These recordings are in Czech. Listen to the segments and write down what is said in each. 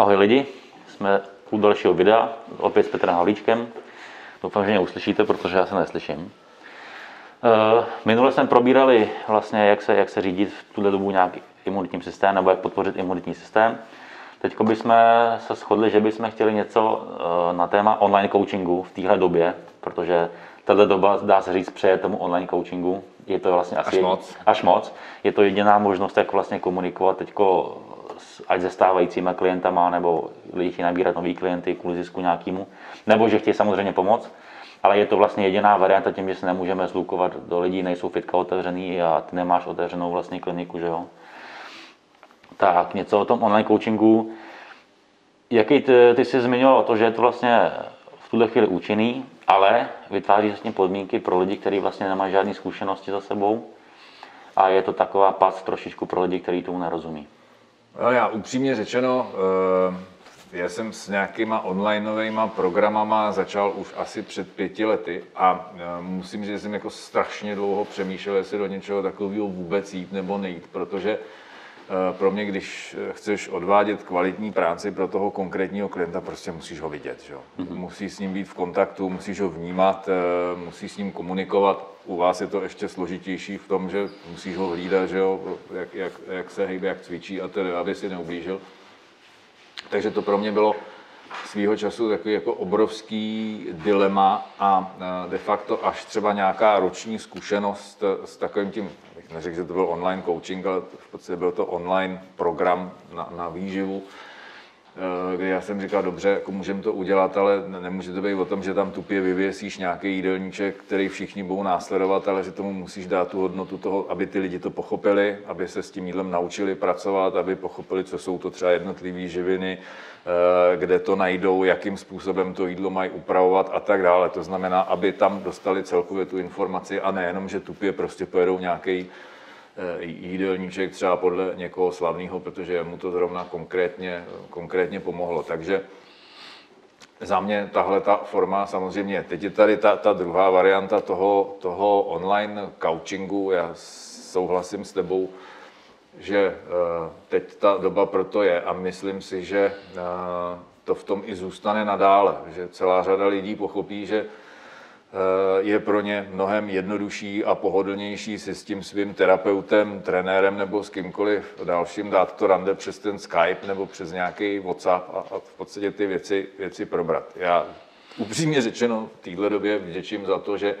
Ahoj lidi, jsme u dalšího videa, opět s Petrem Havlíčkem. Doufám, že mě uslyšíte, protože já se neslyším. Eh, minule jsme probírali vlastně, jak se, jak se řídit v tuhle dobu nějaký imunitní systém, nebo jak podpořit imunitní systém. Teď bychom se shodli, že bychom chtěli něco eh, na téma online coachingu v téhle době, protože tato doba, dá se říct, přeje tomu online coachingu. Je to vlastně asi až moc. Až moc. Je to jediná možnost, jak vlastně komunikovat teďko ať se stávajícíma klientama, nebo lidi chtějí nabírat nový klienty kvůli zisku nějakému, nebo že chtějí samozřejmě pomoct. Ale je to vlastně jediná varianta tím, že se nemůžeme zlukovat do lidí, nejsou fitka otevřený a ty nemáš otevřenou vlastně kliniku, že jo. Tak něco o tom online coachingu. Jaký ty, ty jsi zmiňoval to, že je to vlastně v tuhle chvíli účinný, ale vytváří tím podmínky pro lidi, kteří vlastně nemají žádné zkušenosti za sebou a je to taková pas trošičku pro lidi, kteří tomu nerozumí. No já upřímně řečeno, eh, já jsem s nějakýma onlineovými programama začal už asi před pěti lety a eh, musím říct, že jsem jako strašně dlouho přemýšlel, jestli do něčeho takového vůbec jít nebo nejít, protože pro mě, když chceš odvádět kvalitní práci pro toho konkrétního klienta, prostě musíš ho vidět. Že? Mm-hmm. Musíš s ním být v kontaktu, musíš ho vnímat, musíš s ním komunikovat. U vás je to ještě složitější v tom, že musíš ho hlídat, že jo? Jak, jak, jak se hejbe, jak cvičí a tedy, aby si neublížil. Takže to pro mě bylo svýho času takový jako obrovský dilema a de facto až třeba nějaká roční zkušenost s takovým tím, neřekl, že to byl online coaching, ale v podstatě byl to online program na, na výživu, kdy já jsem říkal, dobře, jako můžeme to udělat, ale nemůže to být o tom, že tam tupě vyvěsíš nějaký jídelníček, který všichni budou následovat, ale že tomu musíš dát tu hodnotu toho, aby ty lidi to pochopili, aby se s tím jídlem naučili pracovat, aby pochopili, co jsou to třeba jednotlivé živiny, eh, kde to najdou, jakým způsobem to jídlo mají upravovat a tak dále. To znamená, aby tam dostali celkově tu informaci a nejenom, že tupě prostě pojedou nějaký Eh, jídelníček třeba podle někoho slavného, protože mu to zrovna konkrétně, konkrétně pomohlo. Takže za mě tahle ta forma samozřejmě. Teď je tady ta, ta druhá varianta toho, toho online coachingu. Já souhlasím s tebou, že eh, teď ta doba proto je a myslím si, že eh, to v tom i zůstane nadále, že celá řada lidí pochopí, že Eh, je pro ně mnohem jednodušší a pohodlnější si s tím svým terapeutem, trenérem nebo s kýmkoliv dalším dát to rande přes ten Skype nebo přes nějaký WhatsApp a, a v podstatě ty věci, věci probrat. Já upřímně řečeno v téhle době vděčím za to, že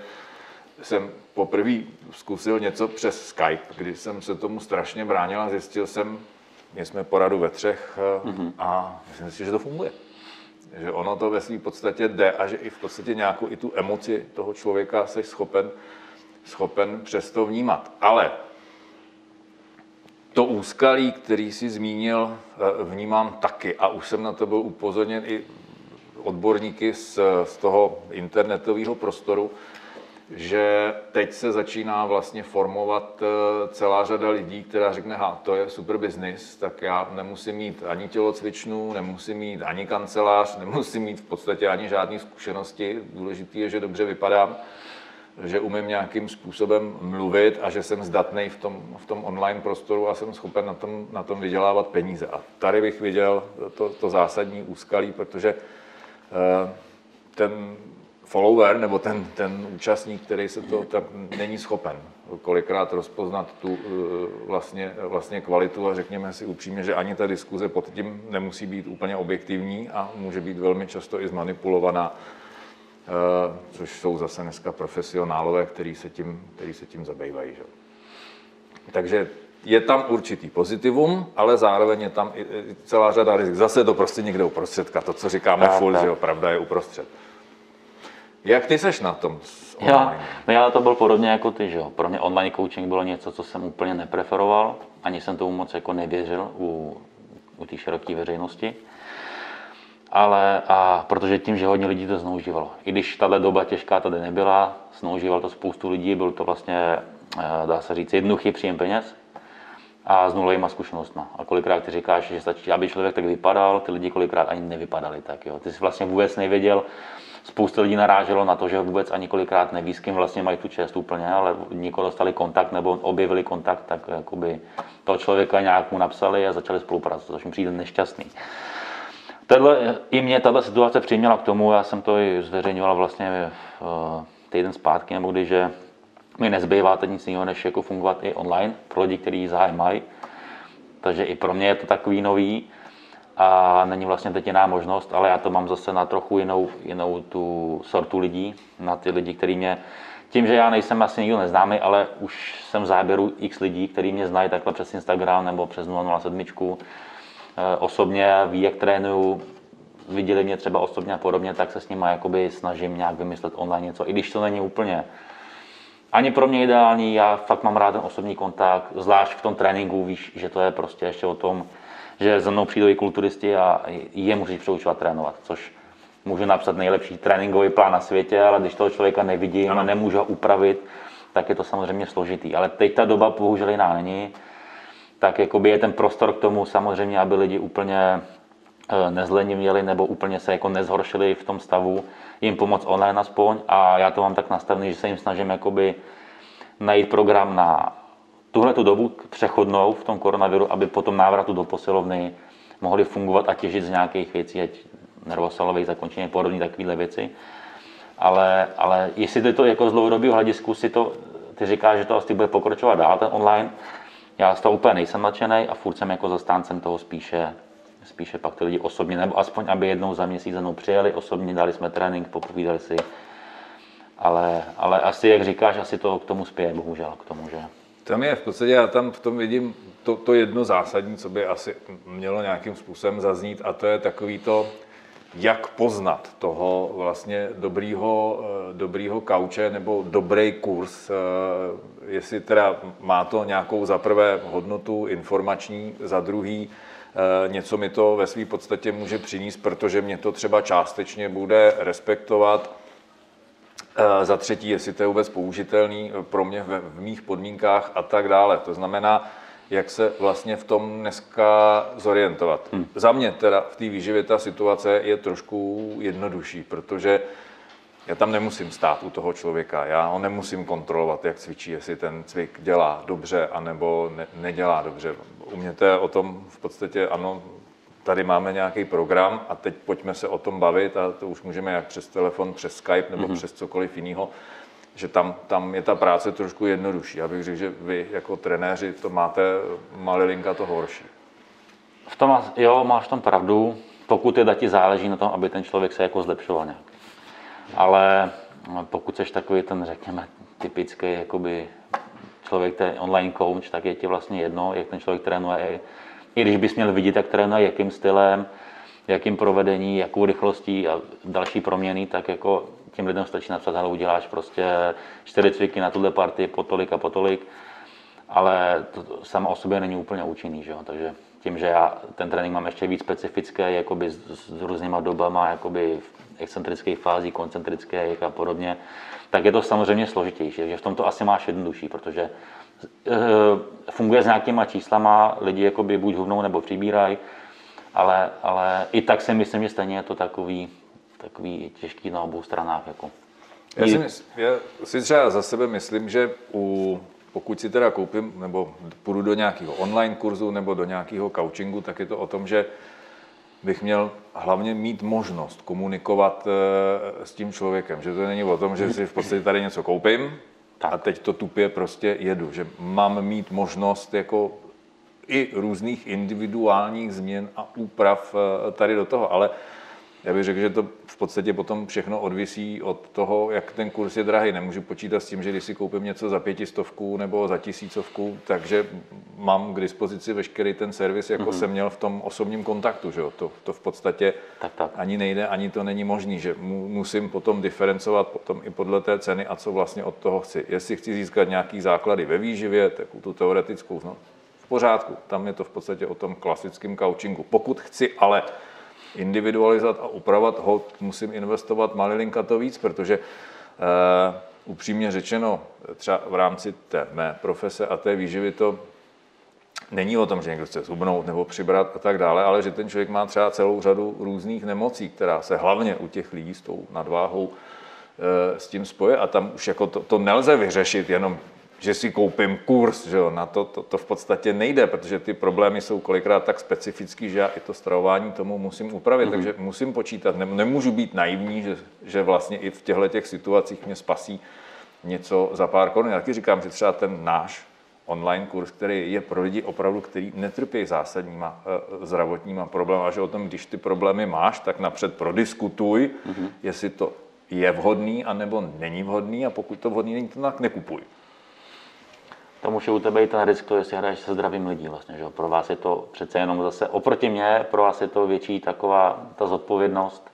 jsem poprvé zkusil něco přes Skype, kdy jsem se tomu strašně bránil a zjistil jsem, my jsme poradu ve třech mm-hmm. a myslím si, že to funguje že ono to ve své podstatě jde a že i v podstatě nějakou i tu emoci toho člověka jsi schopen, schopen přesto vnímat. Ale to úskalí, který si zmínil, eh, vnímám taky a už jsem na to byl upozorněn i odborníky z, z toho internetového prostoru, že teď se začíná vlastně formovat eh, celá řada lidí, která řekne, ha, to je super business, tak já nemusím mít ani tělocvičnu, nemusím mít ani kancelář, nemusím mít v podstatě ani žádné zkušenosti. Důležité je, že dobře vypadám, že umím nějakým způsobem mluvit a že jsem zdatný v tom, v tom online prostoru a jsem schopen na tom, na tom vydělávat peníze. A tady bych viděl to, to zásadní úskalí, protože eh, ten follower nebo ten, ten účastník, který se to tak není schopen kolikrát rozpoznat tu eh, vlastně, vlastně kvalitu a řekněme si upřímně, že ani ta diskuze pod tím nemusí být úplně objektivní a může být velmi často i zmanipulovaná, eh, což jsou zase dneska profesionálové, který se tím, který se tím zabývají. Že? Takže je tam určitý pozitivum, ale zároveň je tam i celá řada rizik. Zase je to prostě někde uprostředka, to, co říkáme tak, full, tak. že jo, pravda je uprostřed. Jak ty seš na tom online? Já, no já to byl podobně jako ty, že jo. Pro mě online coaching bylo něco, co jsem úplně nepreferoval, ani jsem tomu moc jako nevěřil u, u té široké veřejnosti. Ale a protože tím, že hodně lidí to zneužívalo. I když tahle doba těžká tady nebyla, zneužíval to spoustu lidí, byl to vlastně, eh, dá se říct, jednoduchý příjem peněz a s nulovýma zkušenostmi. A kolikrát ty říkáš, že stačí, aby člověk tak vypadal, ty lidi kolikrát ani nevypadali tak. Jo. Ty jsi vlastně vůbec nevěděl, spousta lidí naráželo na to, že vůbec ani kolikrát neví, s kým vlastně mají tu čest úplně, ale nikoho dostali kontakt nebo objevili kontakt, tak jakoby toho člověka nějak mu napsali a začali spolupracovat, což mi přijde nešťastný. Tadle, I mě tato situace přiměla k tomu, já jsem to i zveřejňoval vlastně uh, týden zpátky, nebo když, že mi nezbývá teď nic jiného, než jako fungovat i online pro lidi, kteří zájem mají. Takže i pro mě je to takový nový a není vlastně teď jiná možnost, ale já to mám zase na trochu jinou, jinou tu sortu lidí, na ty lidi, kteří mě, tím, že já nejsem asi nikdo neznámý, ale už jsem v záběru x lidí, kteří mě znají takhle přes Instagram nebo přes 007, eh, osobně ví, jak trénuju, viděli mě třeba osobně a podobně, tak se s nimi jakoby snažím nějak vymyslet online něco, i když to není úplně ani pro mě ideální, já fakt mám rád ten osobní kontakt, zvlášť v tom tréninku, víš, že to je prostě ještě o tom, že za mnou přijdou i kulturisti a je musíš přeučovat trénovat, což můžu napsat nejlepší tréninkový plán na světě, ale když toho člověka nevidím a nemůžu ho upravit, tak je to samozřejmě složitý. Ale teď ta doba bohužel jiná není, tak jakoby je ten prostor k tomu samozřejmě, aby lidi úplně eh, nezlenivěli nebo úplně se jako nezhoršili v tom stavu, jim pomoct online aspoň a já to mám tak nastavený, že se jim snažím jakoby najít program na tuhle tu dobu přechodnou v tom koronaviru, aby po tom návratu do posilovny mohli fungovat a těžit z nějakých věcí, ať nervosalových zakončení, podobné takovéhle věci. Ale, ale jestli ty to jako z dlouhodobého hledisku si to, ty říkáš, že to asi bude pokračovat dál, ten online, já z toho úplně nejsem nadšený a furt jsem jako zastáncem toho spíše, spíše pak ty lidi osobně, nebo aspoň, aby jednou za měsíc mnou přijeli osobně, dali jsme trénink, popovídali si. Ale, ale asi, jak říkáš, asi to k tomu spěje, bohužel, k tomu, že tam je v podstatě, já tam v tom vidím to, to jedno zásadní, co by asi mělo nějakým způsobem zaznít, a to je takový to, jak poznat toho vlastně dobrýho, eh, dobrýho kauče nebo dobrý kurz, eh, jestli teda má to nějakou za prvé hodnotu informační, za druhý eh, něco mi to ve své podstatě může přinést, protože mě to třeba částečně bude respektovat, za třetí, jestli to je vůbec použitelný eh, pro mě v, v mých podmínkách a tak dále. To znamená, jak se vlastně v tom dneska zorientovat. Hmm. Za mě teda v té výživě ta situace je trošku jednodušší, protože já tam nemusím stát u toho člověka, já ho nemusím kontrolovat, jak cvičí, jestli ten cvik dělá dobře, anebo ne, nedělá dobře. U mě to je o tom v podstatě, ano, tady máme nějaký program a teď pojďme se o tom bavit a to už můžeme jak přes telefon, přes Skype nebo mm-hmm. přes cokoliv jiného, že tam, tam je ta práce trošku jednodušší. Já bych řekl, že vy jako trenéři to máte malilinka to horší. V tom, jo, máš tam pravdu, pokud je ti záleží na tom, aby ten člověk se jako zlepšoval nějak. Ale pokud jsi takový ten, řekněme, typický jakoby člověk, který online coach, tak je ti vlastně jedno, jak ten člověk trénuje, i když bys měl vidět, jak trénuje, jakým stylem, jakým provedení, jakou rychlostí a další proměny, tak jako těm lidem stačí napsat, ale uděláš prostě čtyři cviky na tuhle partii po tolik a po tolik, ale to, samo o sobě není úplně účinný, že jo? takže tím, že já ten trénink mám ještě víc specifické, jakoby s, s různýma dobama, jakoby v excentrické fázi, koncentrické a podobně, tak je to samozřejmě složitější, že v tom to asi máš jednodušší, protože funguje s nějakýma číslama, lidi jakoby buď hubnou nebo přibírají, ale, ale i tak si myslím, že stejně je to takový, takový těžký na obou stranách. Jako. Já si, mysl, já si třeba za sebe myslím, že u, pokud si teda koupím nebo půjdu do nějakého online kurzu nebo do nějakého coachingu, tak je to o tom, že bych měl hlavně mít možnost komunikovat eh, s tím člověkem. Že to není o tom, že si v podstatě tady něco koupím, tak. A teď to tupě prostě jedu, že mám mít možnost jako i různých individuálních změn a úprav eh, tady do toho, ale já bych řekl, že to v podstatě potom všechno odvisí od toho, jak ten kurz je drahý. Nemůžu počítat s tím, že když si koupím něco za pětistovku nebo za tisícovku, takže mám k dispozici veškerý ten servis, jako mm-hmm. jsem měl v tom osobním kontaktu. Že jo? To, to v podstatě tak, tak. ani nejde, ani to není možný, že mu, musím potom diferencovat potom i podle té ceny a co vlastně od toho chci. Jestli chci získat nějaký základy ve výživě, tak tu teoretickou, no, v pořádku. Tam je to v podstatě o tom klasickém coachingu. Pokud chci ale individualizovat a upravovat, ho musím investovat malilinka to víc, protože uh, upřímně řečeno, třeba v rámci té mé profese a té výživy to není o tom, že někdo chce zubnout nebo přibrat a tak dále, ale že ten člověk má třeba celou řadu různých nemocí, která se hlavně u těch lidí s tou nadváhou uh, s tím spoje a tam už jako to, to nelze vyřešit jenom že si koupím kurz, že jo, na to, to, to v podstatě nejde, protože ty problémy jsou kolikrát tak specifický, že já i to stravování tomu musím upravit, mm-hmm. takže musím počítat, ne, nemůžu být naivní, že, že vlastně i v těchto těch situacích mě spasí něco za pár korun. Já taky říkám, že třeba ten náš online kurz, který je pro lidi opravdu, který netrpí zásadníma e, zdravotníma problémy, a že o tom, když ty problémy máš, tak napřed prodiskutuj, mm-hmm. jestli to je vhodný, anebo není vhodný a pokud to vhodný není, to tak nekupuj. To může u tebe i ten risk, to jestli hraješ se zdravým lidí vlastně, že Pro vás je to přece jenom zase, oproti mně, pro vás je to větší taková ta zodpovědnost,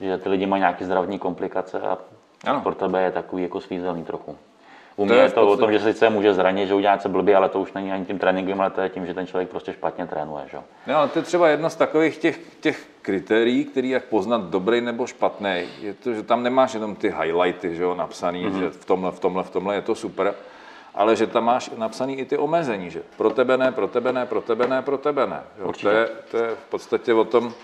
že ty lidi mají nějaké zdravotní komplikace a ano. pro tebe je takový jako svízelný trochu. U mě to je to podstatě... o tom, že se sice může zranit, že udělá něco blbě, ale to už není ani tím tréninkem, ale to je tím, že ten člověk prostě špatně trénuje. Že? No, to je třeba jedno z takových těch, těch kritérií, který jak poznat dobrý nebo špatný, je to, že tam nemáš jenom ty highlighty, že jo, napsaný, mm-hmm. že v tomhle, v tomhle, v tomhle je to super, ale že tam máš napsaný i ty omezení, že pro tebe ne, pro tebe ne, pro tebe ne, pro tebe ne. Jo, to, je, to je v podstatě o tom,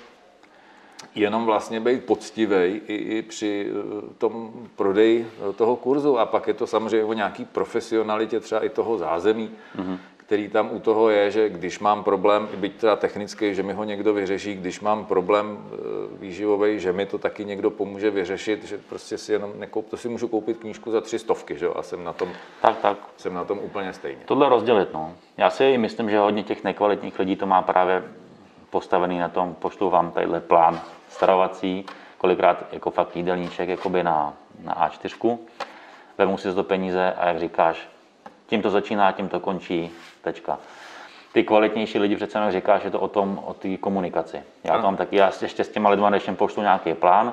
jenom vlastně být poctivý i, i při eh, tom prodeji toho kurzu. A pak je to samozřejmě o nějaký profesionalitě třeba i toho zázemí, mm-hmm. Který tam u toho je, že když mám problém, byť teda technický, že mi ho někdo vyřeší, když mám problém eh, výživový, že mi to taky někdo pomůže vyřešit, že prostě si jenom nekoup, to si můžu koupit knížku za tři stovky, že? a jsem na tom, tak, tak. jsem na tom úplně stejně. Tohle rozdělit, no. Já si myslím, že hodně těch nekvalitních lidí to má právě postavený na tom, pošlu vám tadyhle plán stravovací, kolikrát jako fakt jídelníček jakoby na, na A4, vemu si z to peníze a jak říkáš, tím to začíná, tím to končí, tečka. Ty kvalitnější lidi přece jenom říkáš, že to o tom, o té komunikaci. Já to mám taky, já ještě s těma lidma, než jim pošlu nějaký plán,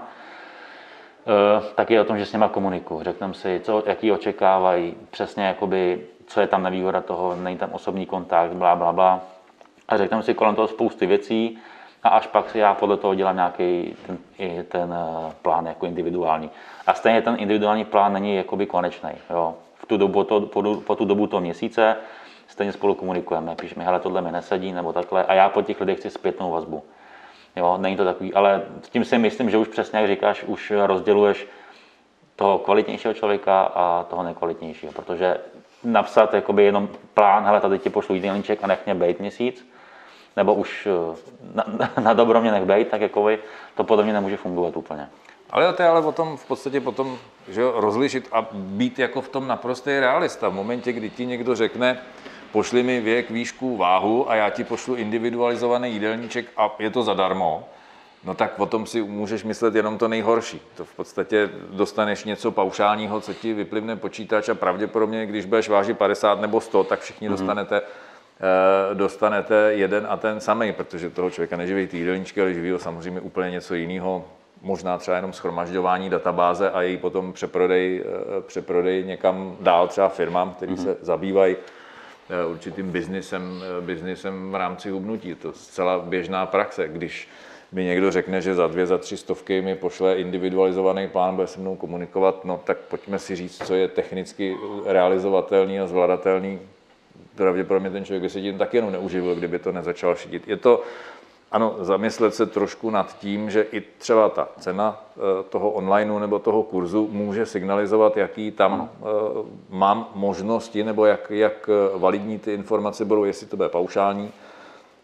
Uh, taky o tom, že s nima komunikuju. Řekneme si, co, jaký očekávají, přesně jakoby, co je tam nevýhoda toho, není tam osobní kontakt, bla, bla, bla. A řekneme si kolem toho spousty věcí, a až pak si já podle toho dělám nějaký ten, i ten eh, plán jako individuální. A stejně ten individuální plán není jakoby konečný. Jo. V tu dobu, to, po, po tu dobu toho měsíce stejně spolu komunikujeme. Píšeme, hele, tohle mi nesedí, nebo takhle. A já po těch lidech chci zpětnou vazbu. Jo, není to takový, ale s tím si myslím, že už přesně, jak říkáš, už rozděluješ toho kvalitnějšího člověka a toho nekvalitnějšího, protože napsat jakoby jenom plán, hele, tady ti pošlu jídelníček a nech mě bejt měsíc, nebo už eh, na, na dobro mě nech bejt, tak jako vy, to podle mě nemůže fungovat úplně. Ale to je ale o tom v podstatě potom, že jo, rozlišit a být jako v tom naprostý realista. V momentě, kdy ti někdo řekne, pošli mi věk, výšku, váhu a já ti pošlu individualizovaný jídelníček a je to zadarmo, no tak o tom si můžeš myslet jenom to nejhorší. To v podstatě dostaneš něco paušálního, co ti vyplivne počítač a pravděpodobně, když budeš vážit 50 nebo 100, tak všichni mm-hmm. dostanete Eh, dostanete jeden a ten samý, protože toho člověka neživí ty jídelníčky, ale živí ho samozřejmě úplně něco jiného, možná třeba jenom schromažďování databáze a její potom přeprodej, eh, přeprodej někam dál třeba firmám, který mm-hmm. se zabývají určitým biznisem, biznisem v rámci hubnutí. To je zcela běžná praxe. Když mi někdo řekne, že za dvě, za tři stovky mi pošle individualizovaný plán, bude se mnou komunikovat, no tak pojďme si říct, co je technicky realizovatelný a zvladatelný pravděpodobně ten člověk by se tím taky jenom neuživil, kdyby to nezačal šidit. Je to, ano, zamyslet se trošku nad tím, že i třeba ta cena eh, toho onlineu nebo toho kurzu může signalizovat, jaký tam eh, mám možnosti, nebo jak, jak validní ty informace budou, jestli to bude paušální,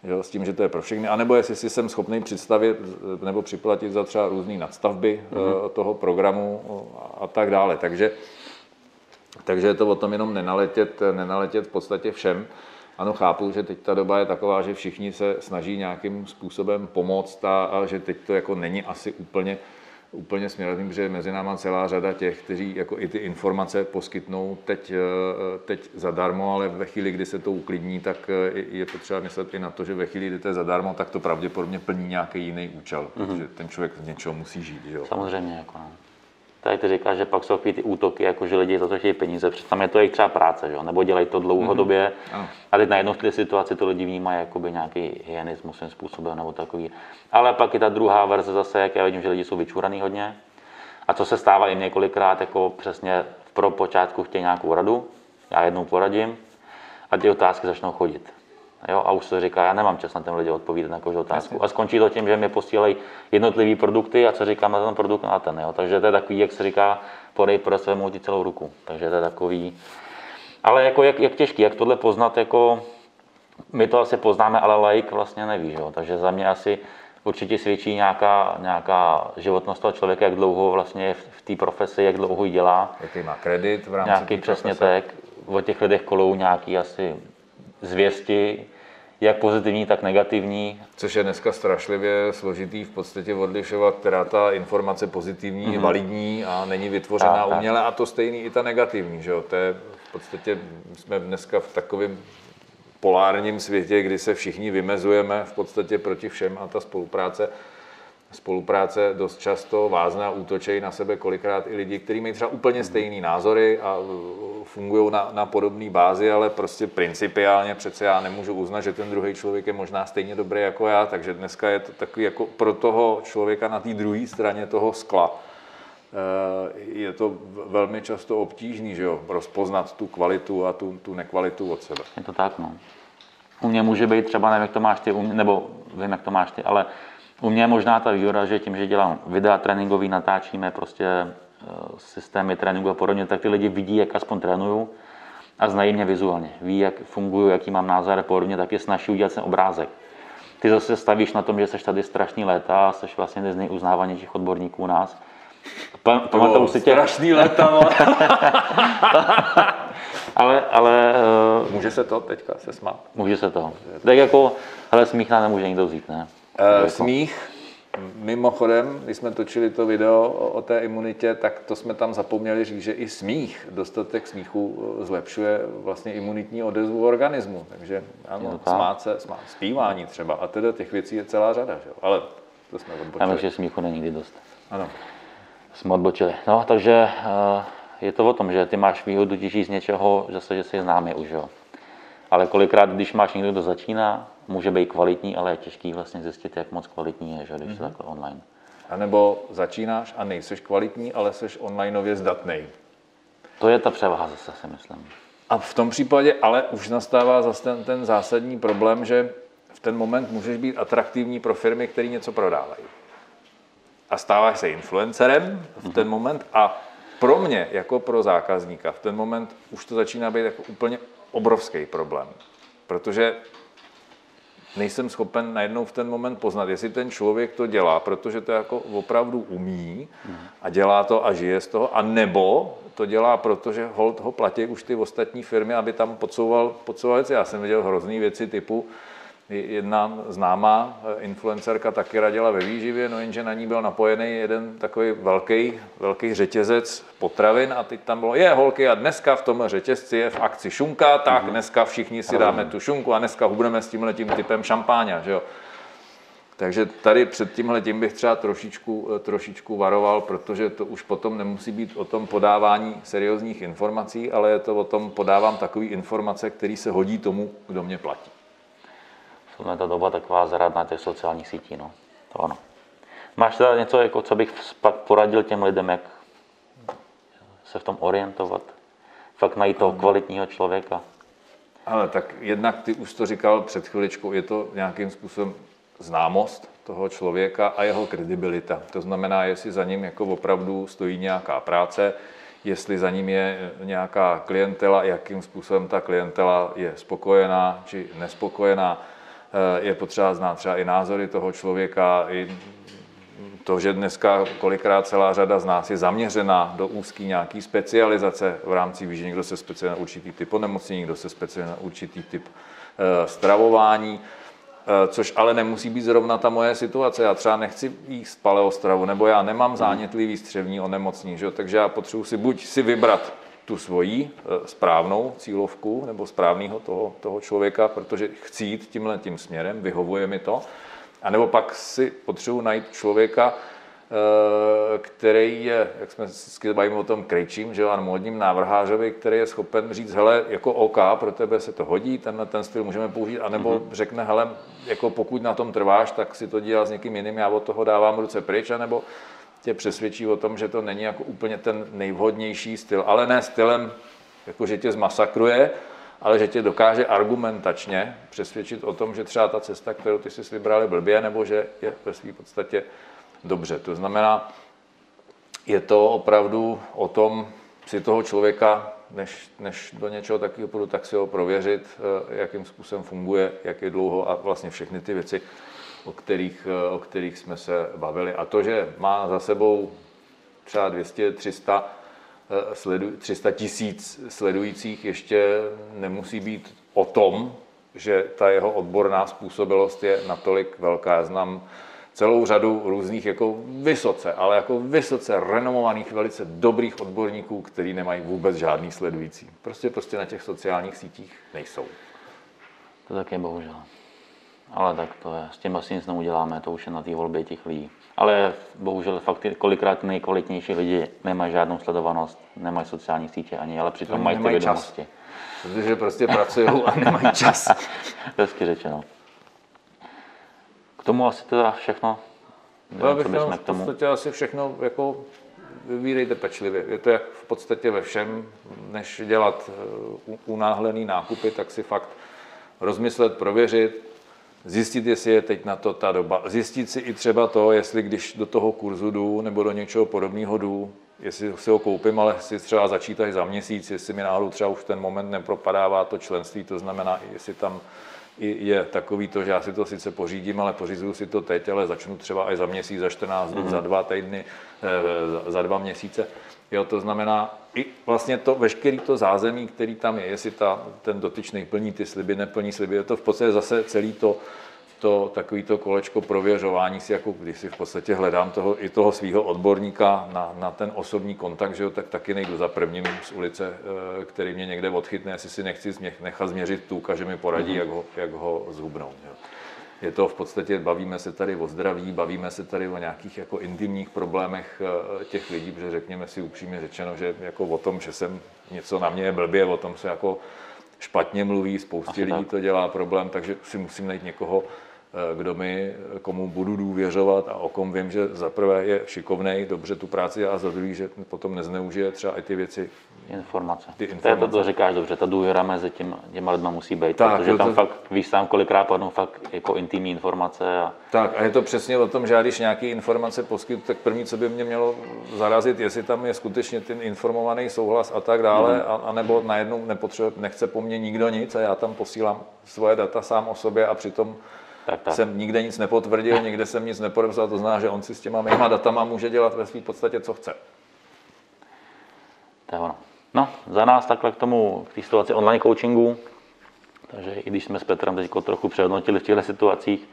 jo, s tím, že to je pro všechny, anebo jestli si jsem schopný představit eh, nebo připlatit za třeba různé nadstavby mm-hmm. toho programu a tak dále. Takže takže je to o tom jenom nenaletět, nenaletět v podstatě všem. Ano, chápu, že teď ta doba je taková, že všichni se snaží nějakým způsobem pomoct a, a že teď to jako není asi úplně, úplně směrným, protože mezi náma celá řada těch, kteří jako i ty informace poskytnou teď, eh, teď zadarmo, ale ve chvíli, kdy se to uklidní, tak eh, je potřeba myslet i na to, že ve chvíli, kdy to je zadarmo, tak to pravděpodobně plní nějaký jiný účel, mm-hmm. protože ten člověk z něčeho musí žít. Jo? Samozřejmě. Jako no tady ty říkáš, že pak jsou ty útoky, jako že lidi za to chtějí peníze, protože tam je to jejich třeba práce, že? nebo dělají to dlouhodobě. Mm-hmm. A teď najednou v té situaci to lidi vnímají jakoby nějaký hyenismus svým způsobem nebo takový. Ale pak je ta druhá verze zase, jak já vidím, že lidi jsou vyčuraný hodně. A co se stává i několikrát, jako přesně v pro počátku chtějí nějakou radu, já jednou poradím a ty otázky začnou chodit. Jo, a už se říká, já nemám čas na ten lidi odpovídat na každou otázku. Jasně. A skončí to tím, že mi posílají jednotlivé produkty a co říkám na ten produkt, na ten. Jo. Takže to je takový, jak se říká, podej pro svému celou ruku. Takže to je takový. Ale jako jak, jak těžký, jak tohle poznat, jako my to asi poznáme, ale laik vlastně neví, jo? takže za mě asi určitě svědčí nějaká, nějaká životnost toho člověka, jak dlouho vlastně je v, v té profesi, jak dlouho ji dělá. Jaký má kredit v rámci Nějaký přesně tak. O těch lidech kolou nějaký asi zvěsti, jak pozitivní, tak negativní. Což je dneska strašlivě složitý v podstatě odlišovat, která ta informace pozitivní je validní a není vytvořená tak. uměle a to stejný i ta negativní. Že jo? To je v podstatě, jsme dneska v takovém polárním světě, kdy se všichni vymezujeme v podstatě proti všem a ta spolupráce spolupráce dost často vázne a útočejí na sebe kolikrát i lidi, kteří mají třeba úplně stejné názory a fungují na, na podobné bázi, ale prostě principiálně přece já nemůžu uznat, že ten druhý člověk je možná stejně dobrý jako já, takže dneska je to takový jako pro toho člověka na té druhé straně toho skla. eh, Je to velmi často obtížný, že jo, rozpoznat tu kvalitu a tu, tu nekvalitu od sebe. Je to tak, no. U mě může být třeba, nevím, jak to máš ty, nebo vím, jak to máš ty, ale u mě je možná ta výhoda, že tím, že dělám videa tréninkový, natáčíme prostě eh, systémy tréninku a podobně, tak ty lidi vidí, jak aspoň trénuju a znají mě vizuálně. Ví, jak funguju, jaký mám názor a podobně, tak je snaží udělat ten obrázek. Ty zase stavíš na tom, že jsi tady strašný léta a jsi vlastně jeden z nejuznávanějších odborníků u nás. Pa- Pamatuju si tě, strašný vole. ale, ale eh, Může se to teďka se smát. může se to. Tak jako, hele, smích nám nemůže nikdo vzít, ne? Uh, smích, mimochodem, když jsme točili to video o, o té imunitě, tak to jsme tam zapomněli říct, že i smích, dostatek smíchu eh, zlepšuje vlastně imunitní odezvu organismu. Takže ano, smát se, smát, zpívání třeba. A teda těch věcí je celá řada, že jo? Ale to jsme odbočili. že smíchu není nikdy dost. Ano. Jsme odbočili. No, takže eh, je to o tom, že ty máš výhodu těží z něčeho, zase, že jsi známý už, jo. Ale kolikrát, když máš někdo, kdo začíná, může být kvalitní, ale je těžký vlastně zjistit, jak moc kvalitní je, že, když mm-hmm. takhle online. A nebo začínáš a nejseš kvalitní, ale seš onlineově zdatnej. To je ta převaha zase, si myslím. A v tom případě ale už nastává zase ten, ten zásadní problém, že v ten moment můžeš být atraktivní pro firmy, které něco prodávají. A stáváš se influencerem v ten moment a pro mě, jako pro zákazníka, v ten moment už to začíná být jako úplně obrovský problém. Protože nejsem schopen najednou v ten moment poznat, jestli ten člověk to dělá, protože to jako opravdu umí a dělá to a žije z toho, a nebo to dělá, protože hold ho platí už ty ostatní firmy, aby tam podsouval, podsouval věci. Já jsem viděl hrozný věci typu, jedna známá eh, influencerka taky radila ve výživě, no jenže na ní byl napojený jeden takový velký, velký řetězec potravin a teď tam bylo, je holky a dneska v tom řetězci je v akci šunka, tak dneska všichni si dáme tu šunku a dneska hubneme s tímhle tím typem šampáňa, že jo. Takže tady před tímhle tím bych třeba trošičku, eh, trošičku varoval, protože to už potom nemusí být o tom podávání seriózních informací, ale je to o tom podávám takové informace, které se hodí tomu, kdo mě platí. Tohle je ta doba taková zradná těch sociálních sítí, no. To ano. Máš teda něco, jako, co bych pak poradil těm lidem, jak se v tom orientovat? Fakt najít toho kvalitního člověka. Ale tak jednak ty už to říkal před chviličkou, je to nějakým způsobem známost toho člověka a jeho kredibilita. To znamená, jestli za ním jako opravdu stojí nějaká práce, jestli za ním je nějaká klientela, jakým způsobem ta klientela je spokojená či nespokojená. Eh, Je potřeba znát třeba i názory toho člověka, i to, že dneska kolikrát celá řada z nás je zaměřená do úzký nějaký specializace v rámci že někdo se specializuje na určitý typ onemocnění, někdo se specializuje na určitý typ eh, stravování, eh, což ale nemusí být zrovna ta moje situace. Já třeba nechci jíst paleostravu, nebo já nemám zánětlivý střevní onemocnění, že? takže já potřebuji si buď si vybrat tu svoji eh, správnou cílovku nebo správného toho, toho člověka, protože chci jít tímhle tím směrem, vyhovuje mi to, a nebo pak si potřebuji najít člověka, eh, který je, jak jsme vždycky bavíme o tom krejčím, že jo, a módním návrhářovi, který je schopen říct, hele, jako OK, pro tebe se to hodí, tenhle ten styl můžeme použít, anebo mm-hmm. řekne, hele, jako pokud na tom trváš, tak si to dělá s někým jiným, já od toho dávám ruce pryč, anebo tě přesvědčí o tom, že to není jako úplně ten nejvhodnější styl, ale ne stylem, jako že tě zmasakruje, ale že tě dokáže argumentačně přesvědčit o tom, že třeba ta cesta, kterou ty jsi vybral, je blbě, nebo že je ve své podstatě dobře. To znamená, je to opravdu o tom si toho člověka než, než do něčeho takového půjdu, tak si ho prověřit, eh, jakým způsobem funguje, jak je dlouho a vlastně všechny ty věci, o kterých, eh, o kterých jsme se bavili. A to, že má za sebou třeba 200, 300, sledu, 300 tisíc sledujících, ještě nemusí být o tom, že ta jeho odborná způsobilost je natolik velká. Já znám celou řadu různých jako vysoce, ale jako vysoce renomovaných, velice dobrých odborníků, kteří nemají vůbec žádný sledující. Prostě prostě na těch sociálních sítích nejsou. To také bohužel. Ale tak to je, s tím asi nic neuděláme, to už je na té volbě těch lidí. Ale bohužel fakt kolikrát nejkvalitnější lidi nemají žádnou sledovanost, nemají sociální sítě ani, ale přitom mají ty vědomosti. Čas. Protože prostě pracují a nemají čas. Hezky řečeno. Tomu asi teda všechno. No, bych měl v podstatě asi všechno jako vybírejte pečlivě. Je to jak v podstatě ve všem, než dělat eh, unáhlený nákupy, tak si fakt rozmyslet, prověřit, zjistit, jestli je teď na to ta doba. Zjistit si i třeba to, jestli když do toho kurzu jdu nebo do něčeho podobného jdu, jestli si ho koupím, ale si třeba začít až za měsíc, jestli mi náhodou třeba už ten moment nepropadává to členství, to znamená, jestli tam je takový to, že já si to sice pořídím, ale pořizuju si to teď, ale začnu třeba až za měsíc, za 14 dnů, mm-hmm. za dva týdny, eh, za dva měsíce. Jo, to znamená, i vlastně to veškerý to zázemí, který tam je, jestli ta, ten dotyčný plní ty sliby, neplní sliby, je to v podstatě zase celý to, to takový to kolečko prověřování si, jako když si v podstatě hledám toho, i toho svého odborníka na, na, ten osobní kontakt, že jo, tak taky nejdu za prvním z ulice, eh, který mě někde odchytne, jestli si nechci změch, nechat změřit tůka, že mi poradí, mm-hmm. jak ho, jak ho zhubnout. Jo. Je to v podstatě, bavíme se tady o zdraví, bavíme se tady o nějakých jako intimních problémech eh, těch lidí, protože řekněme si upřímně řečeno, že jako o tom, že jsem něco na mě je blbě, o tom se jako špatně mluví, spoustě lidí to dělá problém, takže si musím najít někoho, kdo mi, komu budu důvěřovat a o kom vím, že za prvé je šikovný, dobře tu práci a za druhý, že potom nezneužije třeba i ty věci. Informace. Ty informace. To, je to, to říkáš dobře, ta důvěra mezi tím, těma lidma musí být, tak, protože tam to... fakt víš sám, kolikrát padnou fakt jako intimní informace. A... Tak a je to přesně o tom, že já když nějaké informace poskytnu, tak první, co by mě mělo zarazit, jestli tam je skutečně ten informovaný souhlas a tak dále, mm. a, anebo najednou nepotřebuje, nechce po mně nikdo nic a já tam posílám svoje data sám o sobě a přitom tak, tak. jsem nikde nic nepotvrdil, nikde jsem nic nepodepsal, to znamená, že on si s těma mýma datama může dělat ve své podstatě, co chce. To je ono. No, za nás takhle k tomu, k té situaci online coachingu, takže i když jsme s Petrem teď trochu přehodnotili v těchto situacích,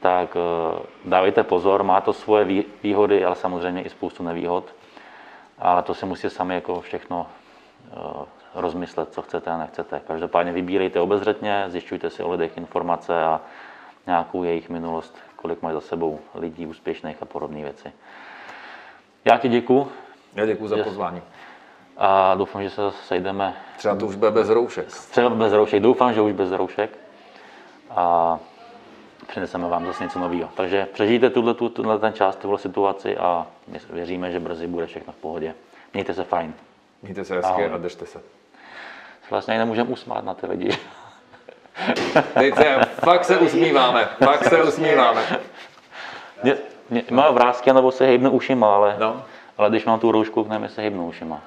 tak eh, dávejte pozor, má to svoje výhody, ale samozřejmě i spoustu nevýhod. Ale to si musíte sami jako všechno eh, rozmyslet, co chcete a nechcete. Každopádně vybírejte obezřetně, zjišťujte si o lidech informace a nějakou jejich minulost, kolik mají za sebou lidí úspěšných a podobné věci. Já ti děkuji. Já děkuji za pozvání. A doufám, že se sejdeme. Třeba to už bude bez roušek. Třeba bez roušek. Doufám, že už bez roušek. A přineseme vám zase něco nového. Takže přežijte tuhle, tuhle ten čas, tuhle situaci a my věříme, že brzy bude všechno v pohodě. Mějte se fajn. Mějte se hezky a držte se. Vlastně nemůžeme usmát na ty lidi. Teď se, fakt se usmíváme, fakt se usmíváme. Mě, mě, má vrázky nebo se hejbne ušima, ale, no. ale když mám tu roušku, ne, se hejbnu ušima.